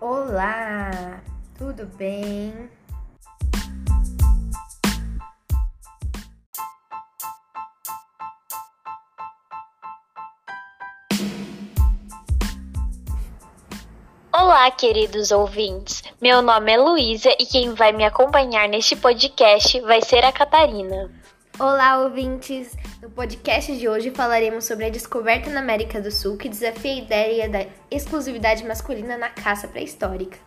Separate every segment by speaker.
Speaker 1: Olá, tudo bem?
Speaker 2: Olá, queridos ouvintes. Meu nome é Luísa e quem vai me acompanhar neste podcast vai ser a Catarina.
Speaker 1: Olá, ouvintes! No podcast de hoje falaremos sobre a descoberta na América do Sul que desafia a ideia da exclusividade masculina na caça pré-histórica.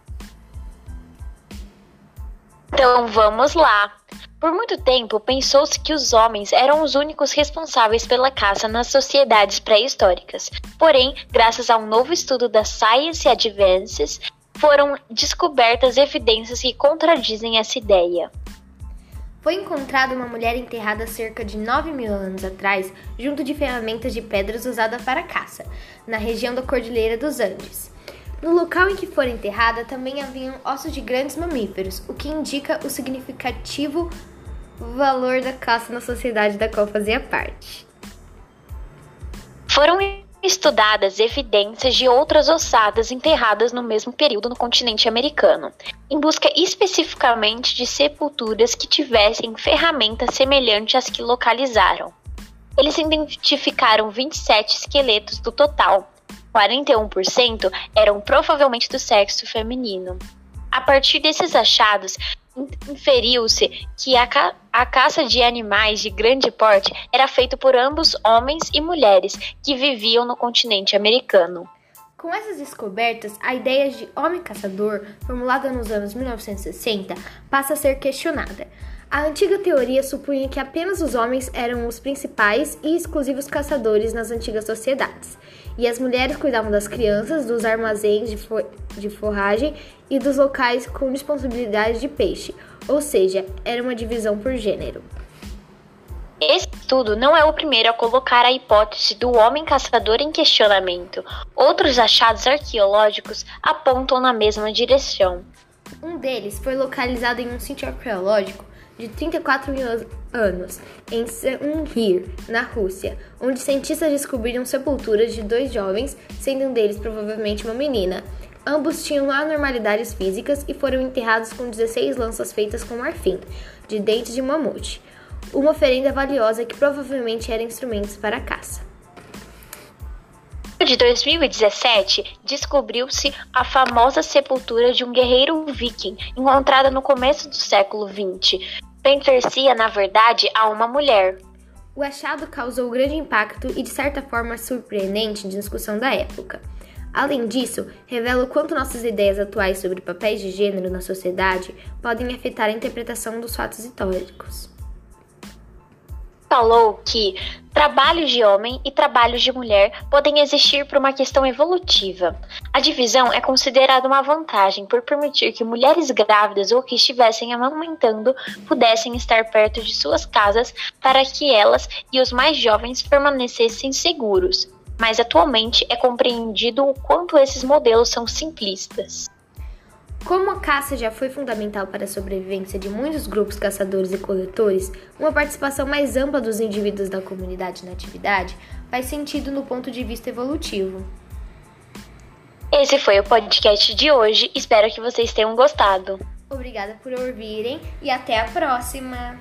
Speaker 2: Então vamos lá! Por muito tempo, pensou-se que os homens eram os únicos responsáveis pela caça nas sociedades pré-históricas. Porém, graças a um novo estudo da Science Advances, foram descobertas evidências que contradizem essa ideia.
Speaker 1: Foi encontrada uma mulher enterrada cerca de 9 mil anos atrás, junto de ferramentas de pedras usadas para caça, na região da Cordilheira dos Andes. No local em que foi enterrada também haviam ossos de grandes mamíferos, o que indica o significativo valor da caça na sociedade da qual fazia parte.
Speaker 2: Foram estudadas evidências de outras ossadas enterradas no mesmo período no continente americano, em busca especificamente de sepulturas que tivessem ferramentas semelhantes às que localizaram. Eles identificaram 27 esqueletos do total. 41% eram provavelmente do sexo feminino. A partir desses achados, inferiu-se que a, ca a caça de animais de grande porte era feita por ambos homens e mulheres que viviam no continente americano.
Speaker 1: Com essas descobertas, a ideia de homem caçador, formulada nos anos 1960, passa a ser questionada. A antiga teoria supunha que apenas os homens eram os principais e exclusivos caçadores nas antigas sociedades e as mulheres cuidavam das crianças, dos armazéns de, de forragem e dos locais com disponibilidade de peixe, ou seja, era uma divisão por gênero.
Speaker 2: Estudo não é o primeiro a colocar a hipótese do homem caçador em questionamento. Outros achados arqueológicos apontam na mesma direção.
Speaker 1: Um deles foi localizado em um sítio arqueológico de 34 mil anos, em Sanhir, na Rússia, onde cientistas descobriram sepulturas de dois jovens, sendo um deles provavelmente uma menina. Ambos tinham anormalidades físicas e foram enterrados com 16 lanças feitas com marfim, de dentes de mamute, uma oferenda valiosa que provavelmente era instrumentos para a caça
Speaker 2: de 2017, descobriu-se a famosa sepultura de um guerreiro viking encontrada no começo do século XX. Pertencia, na verdade, a uma mulher.
Speaker 1: O achado causou grande impacto e, de certa forma, surpreendente discussão da época. Além disso, revela o quanto nossas ideias atuais sobre papéis de gênero na sociedade podem afetar a interpretação dos fatos históricos
Speaker 2: falou que trabalhos de homem e trabalhos de mulher podem existir por uma questão evolutiva. A divisão é considerada uma vantagem por permitir que mulheres grávidas ou que estivessem amamentando pudessem estar perto de suas casas para que elas e os mais jovens permanecessem seguros. Mas atualmente é compreendido o quanto esses modelos são simplistas.
Speaker 1: Como a caça já foi fundamental para a sobrevivência de muitos grupos caçadores e coletores, uma participação mais ampla dos indivíduos da comunidade na atividade faz sentido no ponto de vista evolutivo.
Speaker 2: Esse foi o podcast de hoje, espero que vocês tenham gostado.
Speaker 1: Obrigada por ouvirem e até a próxima!